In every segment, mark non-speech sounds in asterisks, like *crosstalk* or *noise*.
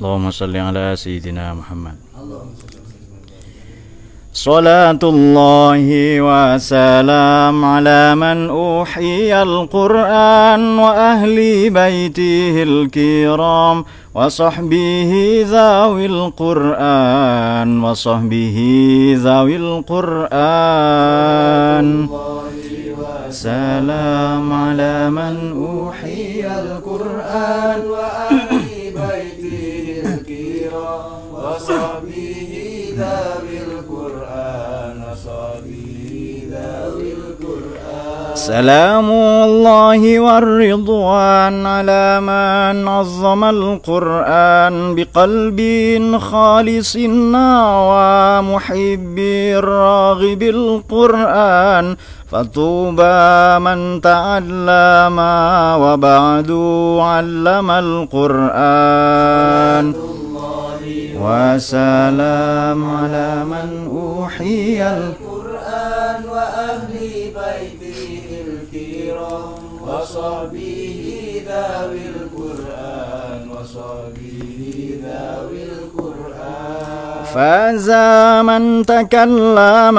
اللهم صل على سيدنا محمد. صلاة الله وسلام على من أوحي القرآن وأهل بيته الكرام وصحبه ذوي القرآن وصحبه ذوي القرآن. سلام على من أوحي القرآن وأهل سلام الله والرضوان على من عظم القرآن بقلب خالص ومحب راغب القرآن. فطوبى من تعلم وبعد علم القرآن. وسلام على من أوحي القرآن وأهل بيته الكرام وصحبه فاز من تكلم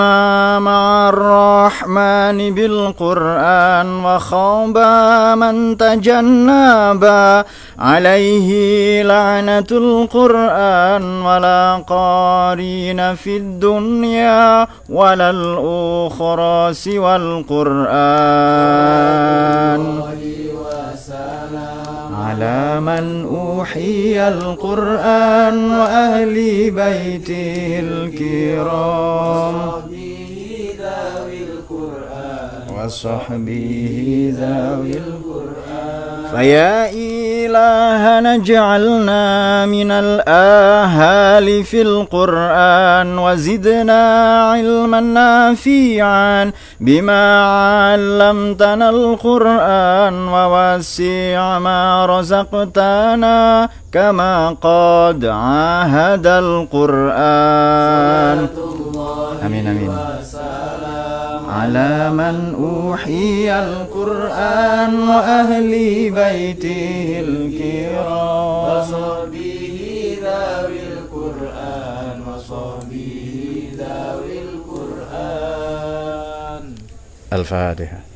مع الرحمن بالقرآن وخاب من تجنب عليه لعنة القرآن ولا قارين في الدنيا ولا الأخرى سوى القرآن على من أوحي القرآن وأهل بيته الكرام. وصحبه ذوي القرآن. فيا إلهنا اجعلنا من الآهال في القرآن وزدنا علما نافعا بما علمتنا القرآن ووسع ما رزقتنا كما قد عاهد القرآن. آمين آمين. على من أوحي القرآن وأهل بيته الكرام. وصحبه ذوي القرآن وصحبه ذوي القرآن. الفاتحة.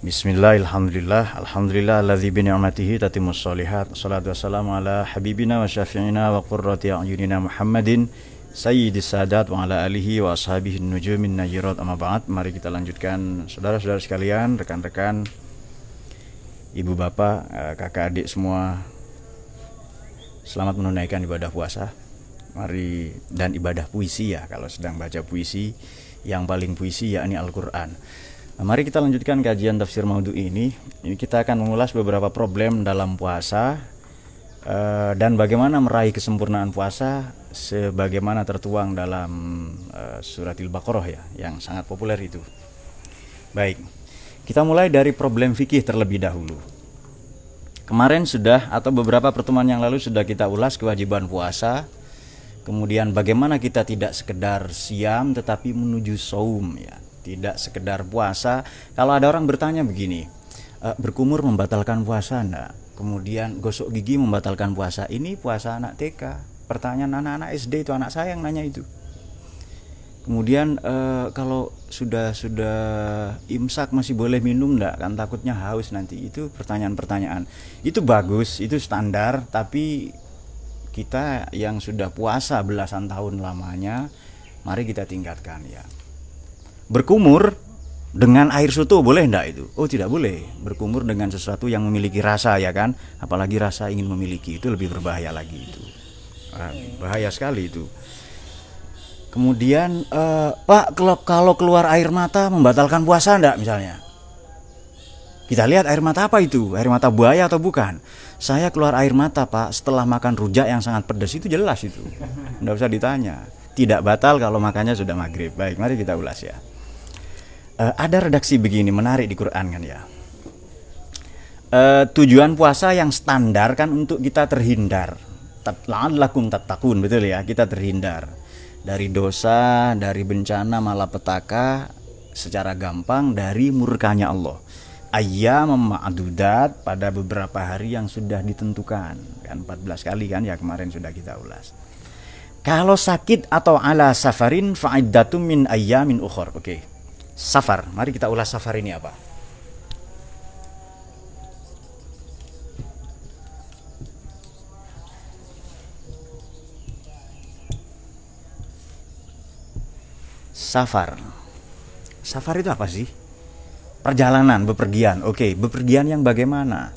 Bismillah, alhamdulillah, alhamdulillah alladzi bi ni'matihi tatimmus sholihat. Salatu wassalamu ala habibina wa syafi'ina wa qurrati a'yunina Muhammadin sayyidis sadat wa ala alihi wa ashabihi nujumin najirat amma ba'd. Mari kita lanjutkan saudara-saudara sekalian, rekan-rekan ibu bapak, eh, kakak adik semua. Selamat menunaikan ibadah puasa. Mari dan ibadah puisi ya kalau sedang baca puisi yang paling puisi yakni Al-Qur'an. Nah, mari kita lanjutkan kajian tafsir maudhu ini. Ini kita akan mengulas beberapa problem dalam puasa uh, dan bagaimana meraih kesempurnaan puasa sebagaimana tertuang dalam uh, surat Al-Baqarah ya, yang sangat populer itu. Baik. Kita mulai dari problem fikih terlebih dahulu. Kemarin sudah atau beberapa pertemuan yang lalu sudah kita ulas kewajiban puasa. Kemudian bagaimana kita tidak sekedar siam tetapi menuju saum ya tidak sekedar puasa. Kalau ada orang bertanya begini, e, berkumur membatalkan puasa enggak? Kemudian gosok gigi membatalkan puasa. Ini puasa anak TK. Pertanyaan anak-anak SD itu anak saya yang nanya itu. Kemudian e, kalau sudah sudah imsak masih boleh minum enggak? Kan takutnya haus nanti. Itu pertanyaan-pertanyaan. Itu bagus, itu standar, tapi kita yang sudah puasa belasan tahun lamanya, mari kita tingkatkan ya berkumur dengan air soto boleh enggak itu? Oh tidak boleh. Berkumur dengan sesuatu yang memiliki rasa ya kan? Apalagi rasa ingin memiliki itu lebih berbahaya lagi itu. Ah, bahaya sekali itu. Kemudian eh, Pak kalau keluar air mata membatalkan puasa enggak misalnya? Kita lihat air mata apa itu? Air mata buaya atau bukan? Saya keluar air mata Pak setelah makan rujak yang sangat pedas itu jelas itu. Enggak usah ditanya. Tidak batal kalau makannya sudah maghrib. Baik mari kita ulas ya uh, ada redaksi begini menarik di Quran kan ya. Uh, tujuan puasa yang standar kan untuk kita terhindar. La'allakum tattaqun betul ya, kita terhindar. dari dosa, dari bencana malapetaka secara gampang dari murkanya Allah. Ayam ma'adudat pada beberapa hari yang sudah ditentukan. Kan 14 kali kan ya kemarin sudah kita ulas. Kalau sakit atau ala safarin fa'iddatum min ayyamin ukhor. Oke. Okay. Safar. Mari kita ulas safar ini apa? Safar. Safar itu apa sih? Perjalanan, bepergian. Oke, bepergian yang bagaimana?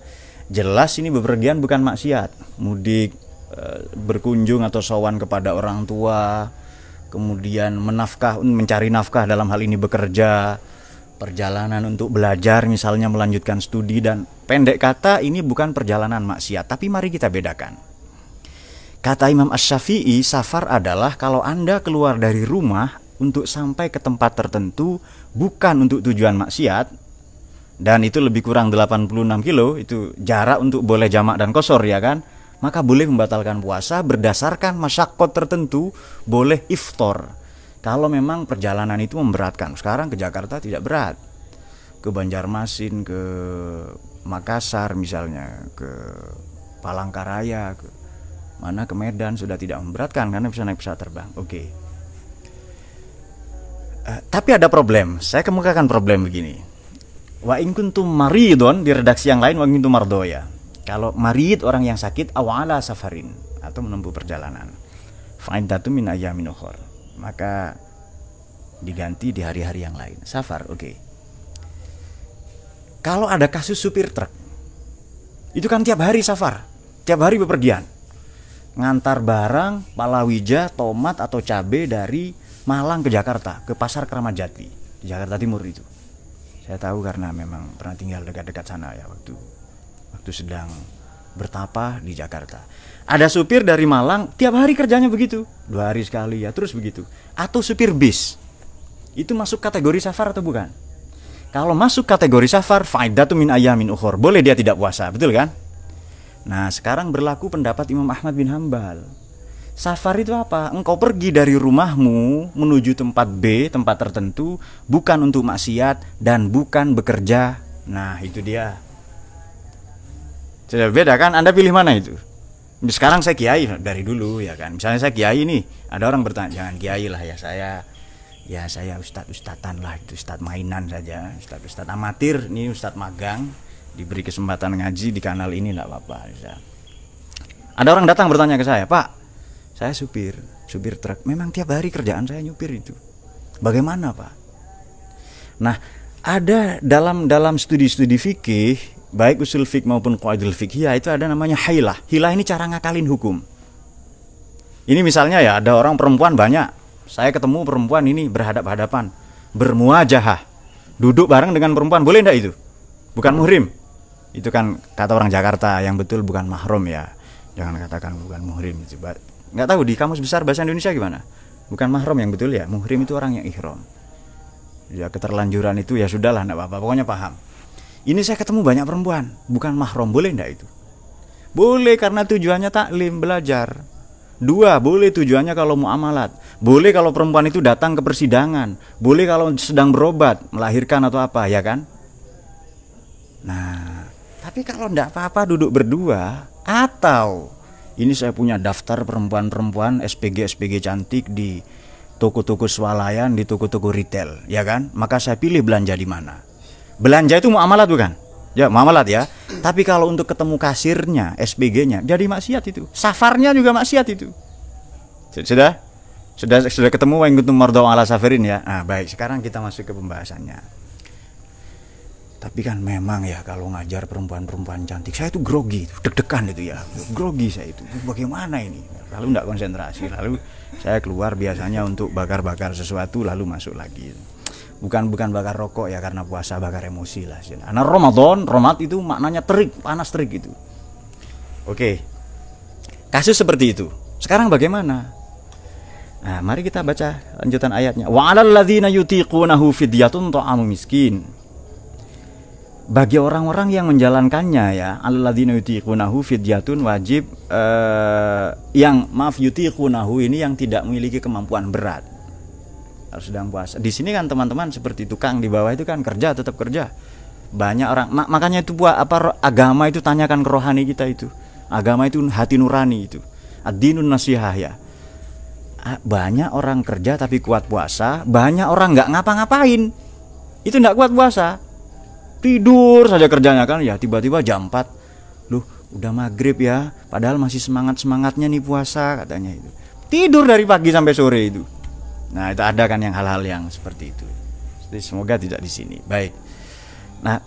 Jelas ini bepergian bukan maksiat. Mudik, eh, berkunjung atau sowan kepada orang tua, kemudian menafkah, mencari nafkah dalam hal ini bekerja, perjalanan untuk belajar misalnya melanjutkan studi dan pendek kata ini bukan perjalanan maksiat, tapi mari kita bedakan. Kata Imam Ash-Syafi'i, safar adalah kalau Anda keluar dari rumah untuk sampai ke tempat tertentu bukan untuk tujuan maksiat dan itu lebih kurang 86 kilo itu jarak untuk boleh jamak dan kosor ya kan maka boleh membatalkan puasa berdasarkan masyakot tertentu boleh iftor kalau memang perjalanan itu memberatkan sekarang ke Jakarta tidak berat ke Banjarmasin ke Makassar misalnya ke Palangkaraya ke mana ke Medan sudah tidak memberatkan karena bisa naik pesawat terbang oke okay. Uh, tapi ada problem. Saya kemukakan problem begini. Wa in kuntum maridon di redaksi yang lain wa in kuntum mardoya. Kalau marid orang yang sakit awala safarin atau menempuh perjalanan. Fa'idatu min ayamin ukhor. Maka diganti di hari-hari yang lain. Safar, oke. Okay. Kalau ada kasus supir truk, itu kan tiap hari safar, tiap hari bepergian. Ngantar barang, palawija, tomat atau cabai dari Malang ke Jakarta, ke Pasar Keramat Jati, Jakarta Timur itu. Saya tahu karena memang pernah tinggal dekat-dekat sana ya waktu waktu sedang bertapa di Jakarta. Ada supir dari Malang tiap hari kerjanya begitu, dua hari sekali ya terus begitu. Atau supir bis, itu masuk kategori safar atau bukan? Kalau masuk kategori safar, faidatu min ayamin ukhor. Boleh dia tidak puasa, betul kan? Nah, sekarang berlaku pendapat Imam Ahmad bin Hambal. Safar itu apa? Engkau pergi dari rumahmu menuju tempat B, tempat tertentu, bukan untuk maksiat dan bukan bekerja. Nah, itu dia. Sudah beda kan? Anda pilih mana itu? Sekarang saya kiai dari dulu ya kan. Misalnya saya kiai nih, ada orang bertanya, jangan kiai lah ya saya. Ya saya ustadz ustadzan lah itu ustadz mainan saja, ustadz ustadz amatir, ini ustadz magang, diberi kesempatan ngaji di kanal ini nggak apa-apa. Ada orang datang bertanya ke saya, Pak, saya supir supir truk memang tiap hari kerjaan saya nyupir itu bagaimana pak nah ada dalam dalam studi-studi fikih baik usul fik maupun qaidul fikih itu ada namanya hilah. Hilah ini cara ngakalin hukum. Ini misalnya ya ada orang perempuan banyak. Saya ketemu perempuan ini berhadap-hadapan bermuajahah. Duduk bareng dengan perempuan boleh enggak itu? Bukan muhrim. Itu kan kata orang Jakarta yang betul bukan mahrum ya. Jangan katakan bukan muhrim coba nggak tahu di kamus besar bahasa Indonesia gimana? Bukan mahram yang betul ya muhrim itu orang yang ihram ya keterlanjuran itu ya sudahlah nggak apa-apa pokoknya paham. Ini saya ketemu banyak perempuan bukan mahram boleh ndak itu? Boleh karena tujuannya taklim belajar. Dua boleh tujuannya kalau mau amalat. Boleh kalau perempuan itu datang ke persidangan. Boleh kalau sedang berobat melahirkan atau apa ya kan? Nah tapi kalau ndak apa-apa duduk berdua atau ini saya punya daftar perempuan-perempuan SPG SPG cantik di toko-toko swalayan, di toko-toko retail, ya kan? Maka saya pilih belanja di mana. Belanja itu muamalat bukan? Ya, muamalat ya. Tapi kalau untuk ketemu kasirnya, SPG-nya, jadi maksiat itu. Safarnya juga maksiat itu. Sudah? Sudah sudah ketemu yang kuntum mardo ala safarin ya. Ah, baik, sekarang kita masuk ke pembahasannya tapi kan memang ya kalau ngajar perempuan-perempuan cantik saya itu grogi deg-degan itu ya. Grogi saya itu. Bagaimana ini? Lalu tidak konsentrasi lalu saya keluar biasanya untuk bakar-bakar sesuatu lalu masuk lagi. Bukan bukan bakar rokok ya karena puasa bakar emosi lah. Karena Ramadan Romat itu maknanya terik panas terik itu. Oke. Kasus seperti itu. Sekarang bagaimana? Nah, mari kita baca lanjutan ayatnya. Wa 'alal ladzina yutiqunahu fidyatun ta'amu miskin bagi orang-orang yang menjalankannya ya alladzina yutiqunahu fidyatun wajib eh, yang maaf yutiqunahu ini yang tidak memiliki kemampuan berat. Harus sedang puasa. Di sini kan teman-teman seperti tukang di bawah itu kan kerja tetap kerja. Banyak orang mak makanya itu buat apa agama itu tanyakan ke rohani kita itu. Agama itu hati nurani itu. Ad-dinun nasihah ya. Banyak orang kerja tapi kuat puasa banyak orang nggak ngapa-ngapain. Itu nggak kuat puasa tidur saja kerjanya kan. Ya tiba-tiba jam 4 loh udah maghrib ya. Padahal masih semangat semangatnya nih puasa katanya itu. Tidur dari pagi sampai sore itu. Nah itu ada kan yang hal-hal yang seperti itu. Jadi semoga tidak di sini. Baik. Nah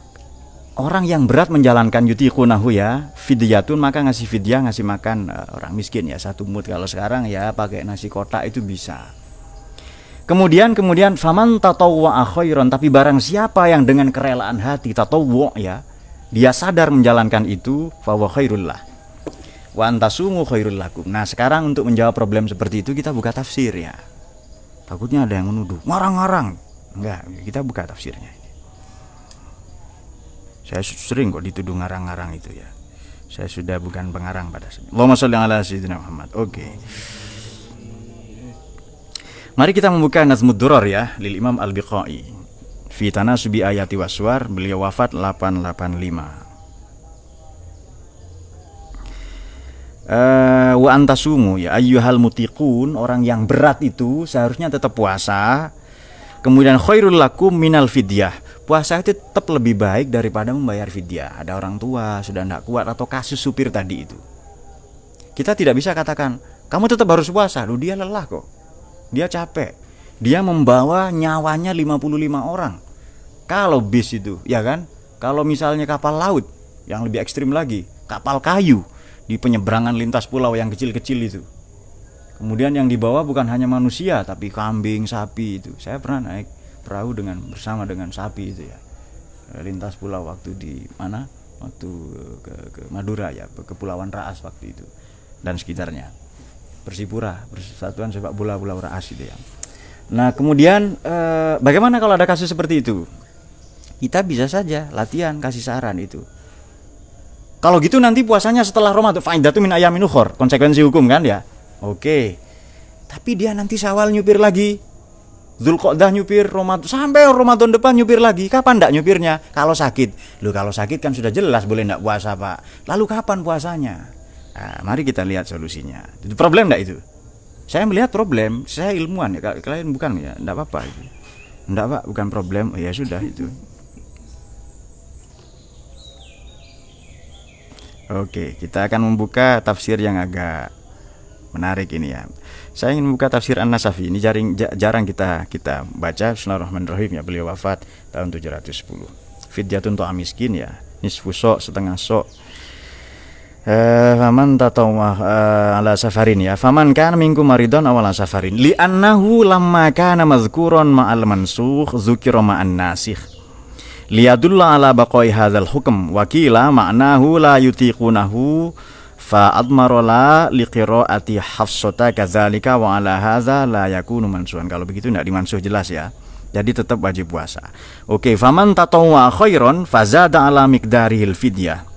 orang yang berat menjalankan yutiqunahu ya fidyatun maka ngasih fidyah ngasih makan uh, orang miskin ya. Satu mut kalau sekarang ya pakai nasi kotak itu bisa Kemudian kemudian faman tatawwa khairan tapi barang siapa yang dengan kerelaan hati tatawwa ya dia sadar menjalankan itu fa khairul lah. Wa antasumu khairul lakum. Nah, sekarang untuk menjawab problem seperti itu kita buka tafsir ya. Takutnya ada yang menuduh ngarang-ngarang. Enggak, kita buka tafsirnya. Saya sering kok dituduh ngarang-ngarang itu ya. Saya sudah bukan pengarang pada saat. Allahumma sholli ala sayyidina Muhammad. Oke. Okay. Mari kita membuka Nazmud Duror ya Lil Imam Al-Biqai. Fi Tanasubi Ayati Waswar Beliau wafat 885 Uh, wa antasumu ya ayyuhal mutiqun orang yang berat itu seharusnya tetap puasa. Kemudian khairul lakum minal fidyah. Puasa itu tetap lebih baik daripada membayar fidyah. Ada orang tua sudah tidak kuat atau kasus supir tadi itu. Kita tidak bisa katakan kamu tetap harus puasa. Lu dia lelah kok dia capek. Dia membawa nyawanya 55 orang. Kalau bis itu ya kan? Kalau misalnya kapal laut yang lebih ekstrim lagi kapal kayu di penyeberangan lintas pulau yang kecil-kecil itu. Kemudian yang dibawa bukan hanya manusia tapi kambing sapi itu. Saya pernah naik perahu dengan bersama dengan sapi itu ya. Lintas pulau waktu di mana? Waktu ke, ke Madura ya ke Kepulauan Raas waktu itu dan sekitarnya Persipura, Persatuan Sepak Bola Pulau Raas itu ya. Nah, kemudian eh, bagaimana kalau ada kasus seperti itu? Kita bisa saja latihan kasih saran itu. Kalau gitu nanti puasanya setelah Ramadan faidatu min ayamin ukhor, konsekuensi hukum kan ya. Oke. Tapi dia nanti Syawal nyupir lagi. Zulqa'dah nyupir Ramadan sampai Ramadan depan nyupir lagi. Kapan ndak nyupirnya? Kalau sakit. Lu kalau sakit kan sudah jelas boleh ndak puasa, Pak. Lalu kapan puasanya? Nah, mari kita lihat solusinya. Itu problem enggak itu? Saya melihat problem, saya ilmuwan ya. Kalian bukan ya, enggak apa-apa. Enggak, Pak, bukan problem. Oh, ya sudah itu. Oke, kita akan membuka tafsir yang agak menarik ini ya. Saya ingin membuka tafsir An-Nasafi. Ini jarang, jarang kita kita baca. Bismillahirrahmanirrahim ya. Beliau wafat tahun 710. Fidyatun to'a miskin ya. Nisfu sok, setengah sok faman tatawah uh, ala safarin ya. Faman kana minkum maridon awala safarin. Li annahu lamma kana madhkuran ma'al mansukh dzukira ma'an nasikh. Liyadulla ala baqai hadzal hukm. Wa qila ma'nahu la yutiqunahu fa admara la liqiraati hafsata kadzalika wa ala hadza la yakunu mansuhan. Kalau begitu tidak dimansuh jelas ya. Jadi tetap wajib puasa. Oke faman tatawwa khairan fazada ala miqdarihil fidyah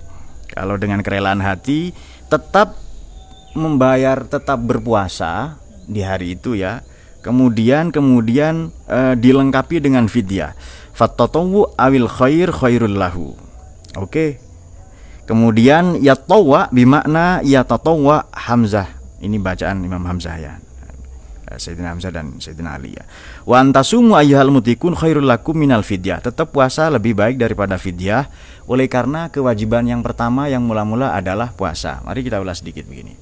kalau dengan kerelaan hati tetap membayar tetap berpuasa di hari itu ya. Kemudian kemudian e, dilengkapi dengan fidyah. Fattatawu awil khair khairul lahu. Oke. Kemudian yatawa bimakna yatatawa Hamzah. Ini bacaan Imam Hamzah ya. Eh, Sayyidina Hamzah dan Sayyidina Ali ya. Wa antasumu ayyuhal mutikun khairul lakum minal fidyah. Tetap puasa lebih baik daripada fidyah oleh karena kewajiban yang pertama yang mula-mula adalah puasa. Mari kita ulas sedikit begini.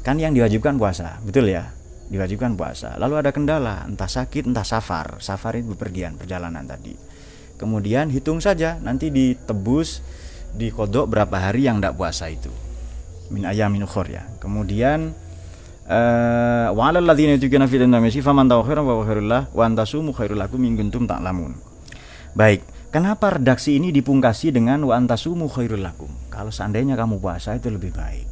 Kan yang diwajibkan puasa, betul ya? Diwajibkan puasa. Lalu ada kendala, entah sakit, entah safar. Safar itu bepergian, perjalanan tadi. Kemudian hitung saja nanti ditebus di kodok berapa hari yang tidak puasa itu. Min ayamin ukhur ya. Kemudian ta'lamun. Baik, kenapa redaksi ini dipungkasi dengan wa antasumu khairul lakum? Kalau seandainya kamu puasa itu lebih baik.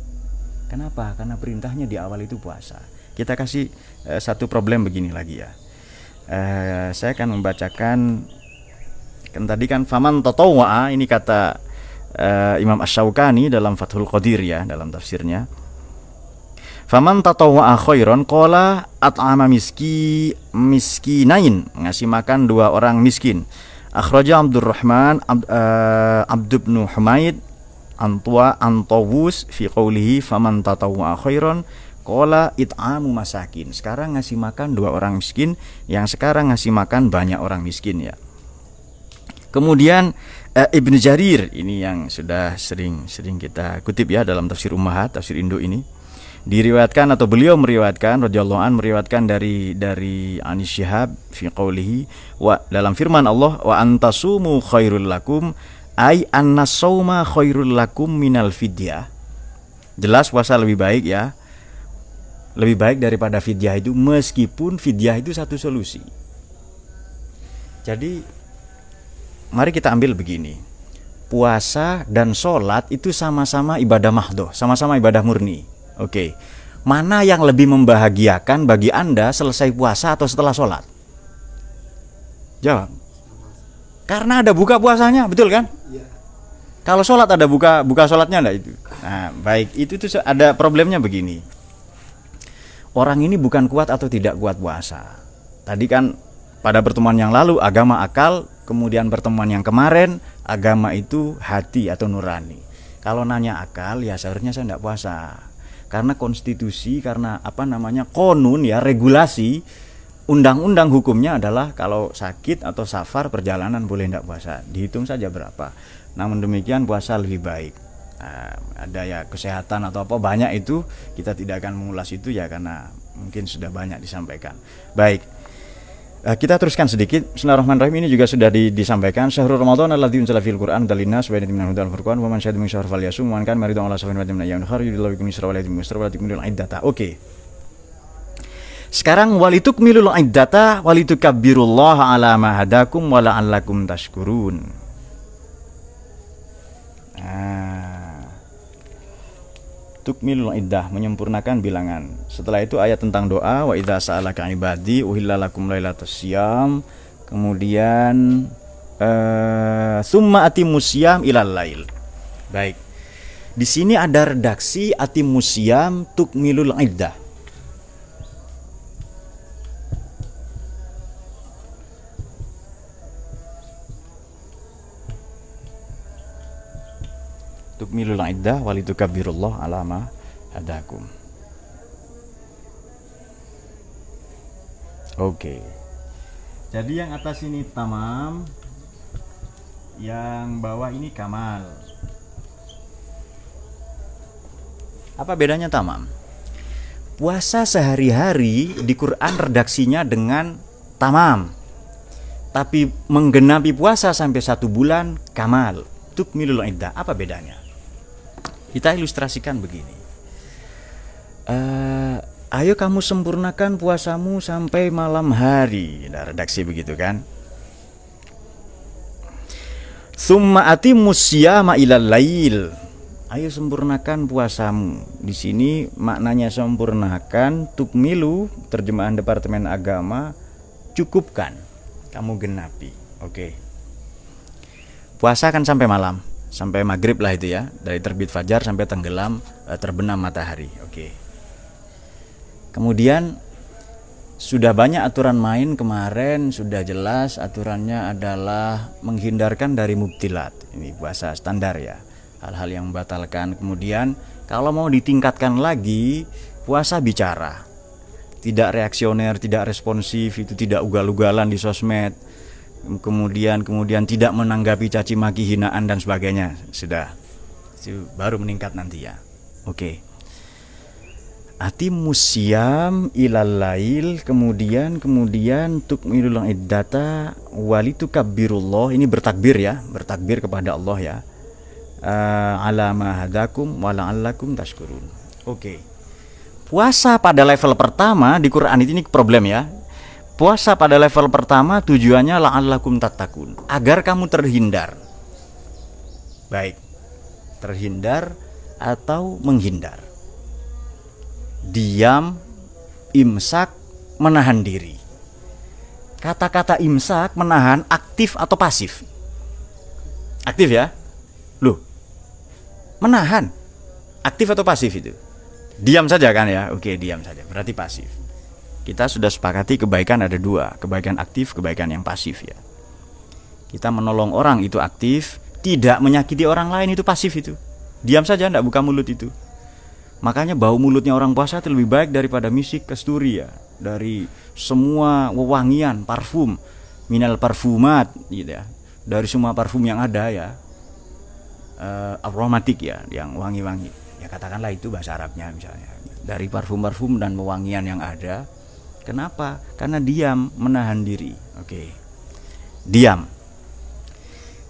Kenapa? Karena perintahnya di awal itu puasa. Kita kasih uh, satu problem begini lagi ya. Uh, saya akan membacakan Kan tadi kan faman tatawwa ini kata uh, Imam Asy-Syaukani dalam Fathul Qadir ya, dalam tafsirnya. Faman tatawwa khairan qala at'ama miski miskinain, ngasih makan dua orang miskin. Akhraja Abdurrahman Ab, uh, Abd bin Humaid Antwa Antawus fi qawlihi faman tatawwa khairan Kola it'amu masakin. Sekarang ngasih makan dua orang miskin, yang sekarang ngasih makan banyak orang miskin ya. Kemudian uh, Jarir ini yang sudah sering-sering kita kutip ya dalam tafsir Ummahat, tafsir Indo ini. Diriwayatkan atau beliau meriwayatkan radhiyallahu an meriwayatkan dari dari Anis Syihab fi qaulihi wa dalam firman Allah wa antasumu khairul lakum ay annasawma khairul lakum minal fidyah. Jelas puasa lebih baik ya lebih baik daripada fidyah itu meskipun fidyah itu satu solusi. Jadi mari kita ambil begini. Puasa dan sholat itu sama-sama ibadah mahdoh, sama-sama ibadah murni. Oke, mana yang lebih membahagiakan bagi anda selesai puasa atau setelah sholat? Jawab. Karena ada buka puasanya, betul kan? Iya. Kalau sholat ada buka buka sholatnya enggak itu? Nah, baik itu tuh ada problemnya begini orang ini bukan kuat atau tidak kuat puasa. Tadi kan pada pertemuan yang lalu agama akal, kemudian pertemuan yang kemarin agama itu hati atau nurani. Kalau nanya akal ya seharusnya saya tidak puasa. Karena konstitusi, karena apa namanya konun ya regulasi undang-undang hukumnya adalah kalau sakit atau safar perjalanan boleh tidak puasa. Dihitung saja berapa. Namun demikian puasa lebih baik uh, ada ya kesehatan atau apa banyak itu kita tidak akan mengulas itu ya karena mungkin sudah banyak disampaikan. Baik. Uh, kita teruskan sedikit. Bismillahirrahmanirrahim ini juga sudah di, disampaikan. Syahrul Ramadan alladzi unzila fil Qur'an dalinas wa min hudal furqan wa man syahida min syahr falyasum man kana maridan ala safarin wa min ayyamin ukhra yuridullahu bikum yusra wa la yuridu wa la iddata. Oke. Sekarang walitukmilul iddata walitukabbirullaha ala ma hadakum wa la'allakum tashkurun. Nah, tukmilul iddah menyempurnakan bilangan. Setelah itu ayat tentang doa wa idza sa'alaka ibadi uhillalakum lailatus syiyam. Kemudian uh, summa atimus syiyam ilal lail. Baik. Di sini ada redaksi atimus syiyam tukmilul iddah. Tukmilul iddah walitukabbirullah alama hadakum Oke. Jadi yang atas ini tamam, yang bawah ini kamal. Apa bedanya tamam? Puasa sehari-hari di Quran redaksinya dengan tamam. Tapi menggenapi puasa sampai satu bulan kamal. Tukmilul iddah. Apa bedanya? Kita ilustrasikan begini. Uh, ayo kamu sempurnakan puasamu sampai malam hari. Nah, redaksi begitu kan? Summa atimus syama ilal lail. Ayo sempurnakan puasamu. Di sini maknanya sempurnakan tukmilu terjemahan Departemen Agama cukupkan. Kamu genapi. Oke. Okay. Puasa kan sampai malam sampai maghrib lah itu ya. Dari terbit fajar sampai tenggelam eh, terbenam matahari. Oke. Kemudian sudah banyak aturan main kemarin sudah jelas aturannya adalah menghindarkan dari mubtilat. Ini bahasa standar ya. Hal-hal yang membatalkan. Kemudian kalau mau ditingkatkan lagi puasa bicara. Tidak reaksioner tidak responsif itu tidak ugal-ugalan di sosmed kemudian kemudian tidak menanggapi caci maki hinaan dan sebagainya. Sudah. Baru meningkat nanti ya. Oke. Ati musiam ilal lail kemudian kemudian tukmilul iddata walitukabirullah ini bertakbir ya bertakbir kepada Allah ya. Uh, ala mahadakum wala'allakum tashkurun. Oke. Okay. puasa pada level pertama di Quran ini problem ya Puasa pada level pertama tujuannya la'allakum tattaqun, agar kamu terhindar. Baik. Terhindar atau menghindar. Diam, imsak, menahan diri. Kata-kata imsak menahan aktif atau pasif. Aktif ya? Loh. Menahan. Aktif atau pasif itu? Diam saja kan ya? Oke, diam saja. Berarti pasif. Kita sudah sepakati kebaikan ada dua, kebaikan aktif, kebaikan yang pasif ya. Kita menolong orang itu aktif, tidak menyakiti orang lain itu pasif itu. Diam saja, tidak buka mulut itu. Makanya bau mulutnya orang puasa itu lebih baik daripada musik kasturi ya. Dari semua wewangian, parfum, minal parfumat gitu ya. Dari semua parfum yang ada ya. Uh, aromatik ya, yang wangi-wangi ya katakanlah itu bahasa Arabnya misalnya dari parfum-parfum dan pewangian yang ada kenapa? Karena diam menahan diri. Oke. Diam.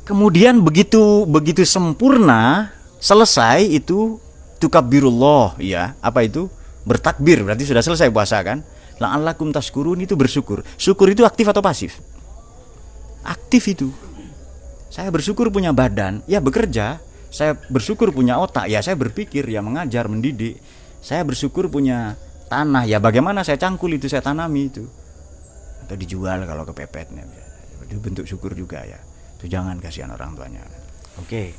Kemudian begitu begitu sempurna selesai itu tukabirullah ya. Apa itu? Bertakbir berarti sudah selesai puasa kan? La'allakum taskurun itu bersyukur. Syukur itu aktif atau pasif? Aktif itu. Saya bersyukur punya badan ya bekerja. Saya bersyukur punya otak ya saya berpikir ya mengajar mendidik. Saya bersyukur punya tanah. Ya bagaimana saya cangkul itu saya tanami itu. Atau dijual kalau kepepetnya. Itu bentuk syukur juga ya. Itu jangan kasihan orang tuanya. Oke.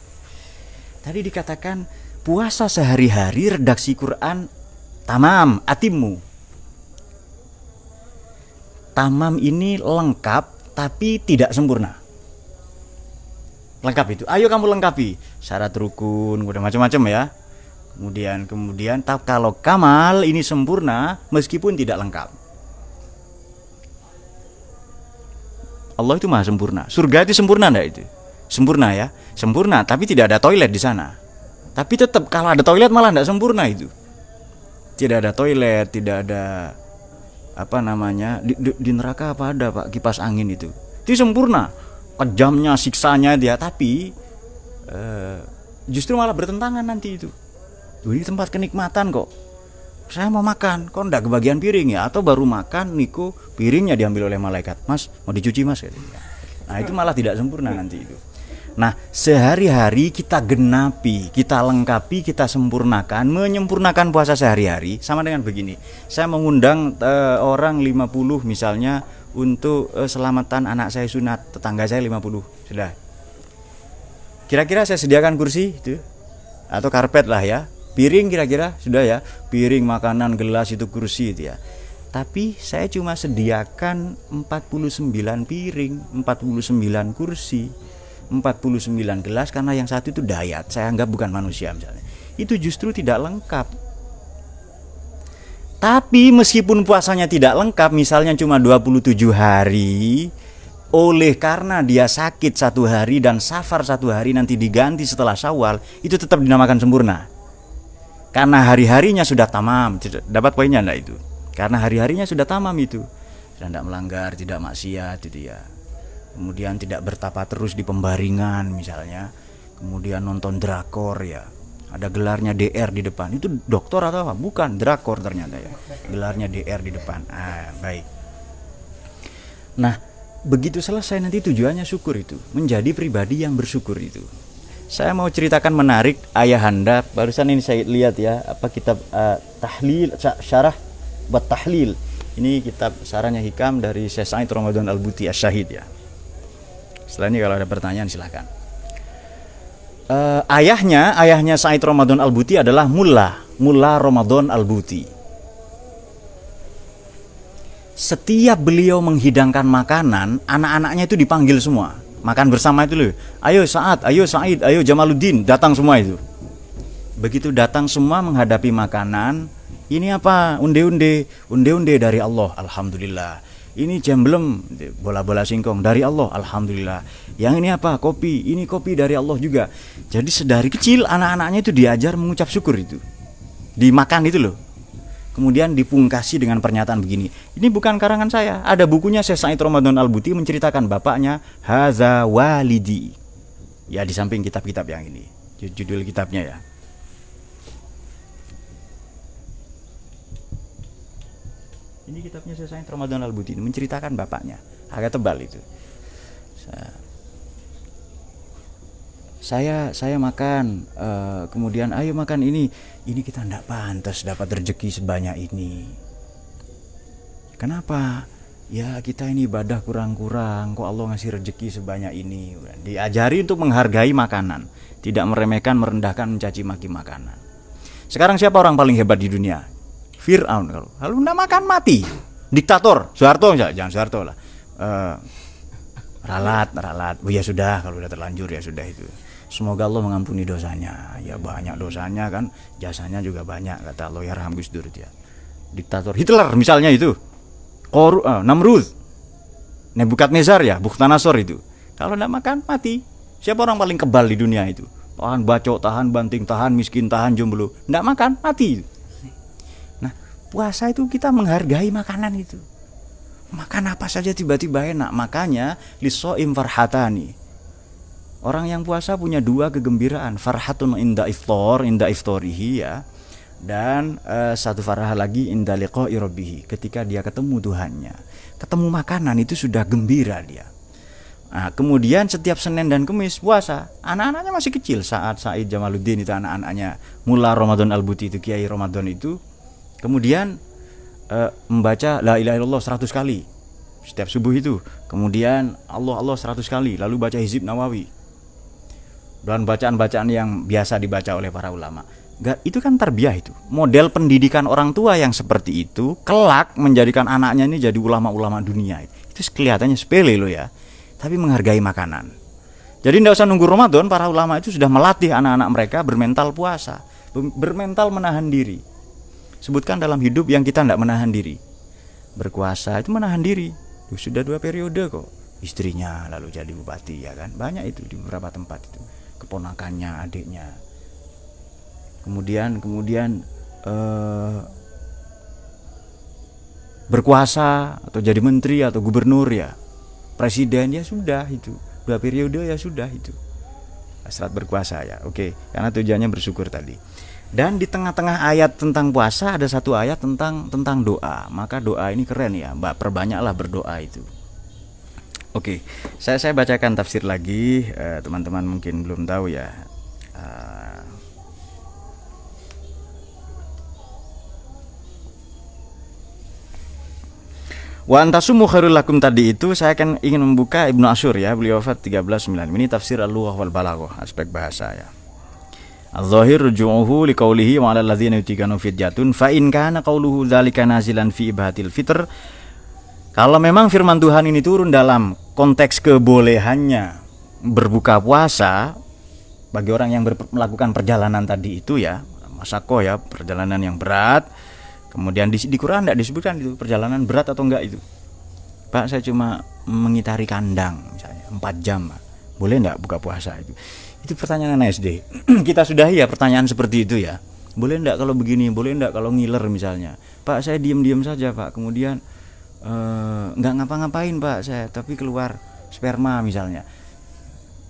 Tadi dikatakan puasa sehari-hari redaksi Quran tamam atimu tamam ini lengkap tapi tidak sempurna. Lengkap itu. Ayo kamu lengkapi. Syarat rukun udah macam-macam ya kemudian kemudian tak kalau kamal ini sempurna meskipun tidak lengkap. Allah itu maha sempurna. Surga itu sempurna enggak itu? Sempurna ya? Sempurna tapi tidak ada toilet di sana. Tapi tetap kalau ada toilet malah tidak sempurna itu. Tidak ada toilet tidak ada apa namanya di, di, di neraka apa ada pak? Kipas angin itu. Itu sempurna. Kejamnya siksanya dia tapi uh, justru malah bertentangan nanti itu Duh, ini tempat kenikmatan kok. Saya mau makan. Kok ndak kebagian piring ya? Atau baru makan Niko piringnya diambil oleh malaikat. Mas mau dicuci mas? Nah itu malah tidak sempurna nanti itu. Nah, sehari-hari kita genapi, kita lengkapi, kita sempurnakan, menyempurnakan puasa sehari-hari sama dengan begini. Saya mengundang uh, orang 50 misalnya untuk uh, selamatan anak saya sunat tetangga saya 50 sudah. Kira-kira saya sediakan kursi itu? Atau karpet lah ya piring kira-kira sudah ya. Piring makanan gelas itu kursi itu ya. Tapi saya cuma sediakan 49 piring 49 kursi 49 gelas karena yang satu itu dayat. Saya anggap bukan manusia misalnya. Itu justru tidak lengkap. Tapi meskipun puasanya tidak lengkap, misalnya cuma 27 hari, oleh karena dia sakit satu hari dan safar satu hari nanti diganti setelah syawal, itu tetap dinamakan sempurna. Karena hari-harinya sudah tamam, dapat poinnya enggak itu? Karena hari-harinya sudah tamam itu. Sudah tidak melanggar, tidak maksiat itu ya. Kemudian tidak bertapa terus di pembaringan misalnya. Kemudian nonton drakor ya. Ada gelarnya DR di depan. Itu dokter atau apa? Bukan drakor ternyata ya. Gelarnya DR di depan. Ah baik. Nah begitu selesai nanti tujuannya syukur itu. Menjadi pribadi yang bersyukur itu saya mau ceritakan menarik ayahanda barusan ini saya lihat ya apa kitab uh, tahlil syarah buat tahlil ini kitab sarannya hikam dari Syekh Said Ramadan Al-Buti As-Syahid ya ini kalau ada pertanyaan silahkan uh, ayahnya, ayahnya Said Ramadan Al-Buti adalah Mullah, Mullah Ramadan Al-Buti. Setiap beliau menghidangkan makanan, anak-anaknya itu dipanggil semua. Makan bersama itu loh. Ayo Saat, ayo Said, ayo Jamaluddin, datang semua itu. Begitu datang semua menghadapi makanan, ini apa? Unde-unde, unde-unde dari Allah, alhamdulillah ini jam belum bola-bola singkong dari Allah alhamdulillah yang ini apa kopi ini kopi dari Allah juga jadi sedari kecil anak-anaknya itu diajar mengucap syukur itu dimakan itu loh kemudian dipungkasi dengan pernyataan begini. Ini bukan karangan saya. Ada bukunya Syekh Said Ramadan Al-Buti menceritakan bapaknya Haza Walidi. Ya di samping kitab-kitab yang ini. Judul kitabnya ya. Ini kitabnya saya sayang Ramadan Al-Buti menceritakan bapaknya. Agak tebal itu. Saya saya makan uh, kemudian ayo makan ini. Ini kita tidak pantas dapat rezeki sebanyak ini. Kenapa? ya kita ini ibadah kurang-kurang. Kok Allah ngasih rezeki sebanyak ini? Diajari untuk menghargai makanan. Tidak meremehkan merendahkan mencaci maki makanan. Sekarang siapa orang paling hebat di dunia? Fir'aun. Kalau kalau nggak makan mati. Diktator. Soeharto jangan Soeharto lah. Uh, ralat ralat. Oh ya sudah. Kalau udah terlanjur ya sudah itu semoga Allah mengampuni dosanya. Ya banyak dosanya kan. Jasanya juga banyak kata Allah. Ya Raham Gus Dur dia diktator Hitler misalnya itu. Kor uh, Namrud. Nebukadnezar ya Bukhtanasor itu. Kalau tidak makan mati. Siapa orang paling kebal di dunia itu? Tahan bacok tahan banting tahan miskin tahan jomblo. Tidak makan mati. Nah puasa itu kita menghargai makanan itu. Makan apa saja tiba-tiba enak. Makanya lisoim farhatani orang yang puasa punya dua kegembiraan farhatun inda iftor inda iftorihi ya. Dan uh, satu farah lagi inda rabbih ketika dia ketemu Tuhannya. Ketemu makanan itu sudah gembira dia. Nah, kemudian setiap Senin dan Kamis puasa, anak-anaknya masih kecil. Saat Said Jamaluddin itu anak-anaknya mula Ramadan Al-Buti itu Kiai Ramadan itu. Kemudian uh, membaca la ilaha illallah 100 kali setiap subuh itu. Kemudian Allah Allah 100 kali, lalu baca hizib Nawawi. Dan bacaan-bacaan yang biasa dibaca oleh para ulama. Gak, itu kan terbiah itu. Model pendidikan orang tua yang seperti itu kelak menjadikan anaknya ini jadi ulama-ulama dunia. Itu kelihatannya sepele loh ya. Tapi menghargai makanan. Jadi tidak usah nunggu Ramadan, para ulama itu sudah melatih anak-anak mereka bermental puasa, bermental menahan diri sebutkan dalam hidup yang kita tidak menahan diri berkuasa itu menahan diri sudah dua periode kok istrinya lalu jadi bupati ya kan banyak itu di beberapa tempat itu keponakannya adiknya kemudian kemudian eh, berkuasa atau jadi menteri atau gubernur ya presiden ya sudah itu dua periode ya sudah itu hasrat berkuasa ya oke karena tujuannya bersyukur tadi dan di tengah-tengah ayat tentang puasa ada satu ayat tentang tentang doa. Maka doa ini keren ya, Mbak. Perbanyaklah berdoa itu. Oke, saya saya bacakan tafsir lagi. Eh, teman-teman uh, mungkin belum tahu ya. Uh, Wa antasumu khairul lakum tadi itu saya akan ingin membuka Ibnu Asyur ya, beliau wafat 1395. Ini tafsir Al-Lughah wal Balaghah, aspek bahasa ya. Al-zahir ruju'uhu liqaulihi wa 'alal ladzina yutikanu fidyatun fa in kana qauluhu dzalika nazilan fi ibhatil fitr kalau memang firman Tuhan ini turun dalam konteks kebolehannya berbuka puasa bagi orang yang melakukan perjalanan tadi itu ya masako ya perjalanan yang berat kemudian di, di Quran tidak disebutkan itu perjalanan berat atau enggak itu Pak saya cuma mengitari kandang misalnya 4 jam boleh enggak buka puasa itu itu pertanyaan SD. *clears throat* Kita sudah ya pertanyaan seperti itu ya. Boleh enggak kalau begini? Boleh enggak kalau ngiler misalnya? Pak, saya diam-diam saja, Pak. Kemudian nggak ngapa-ngapain, Pak, saya, tapi keluar sperma misalnya.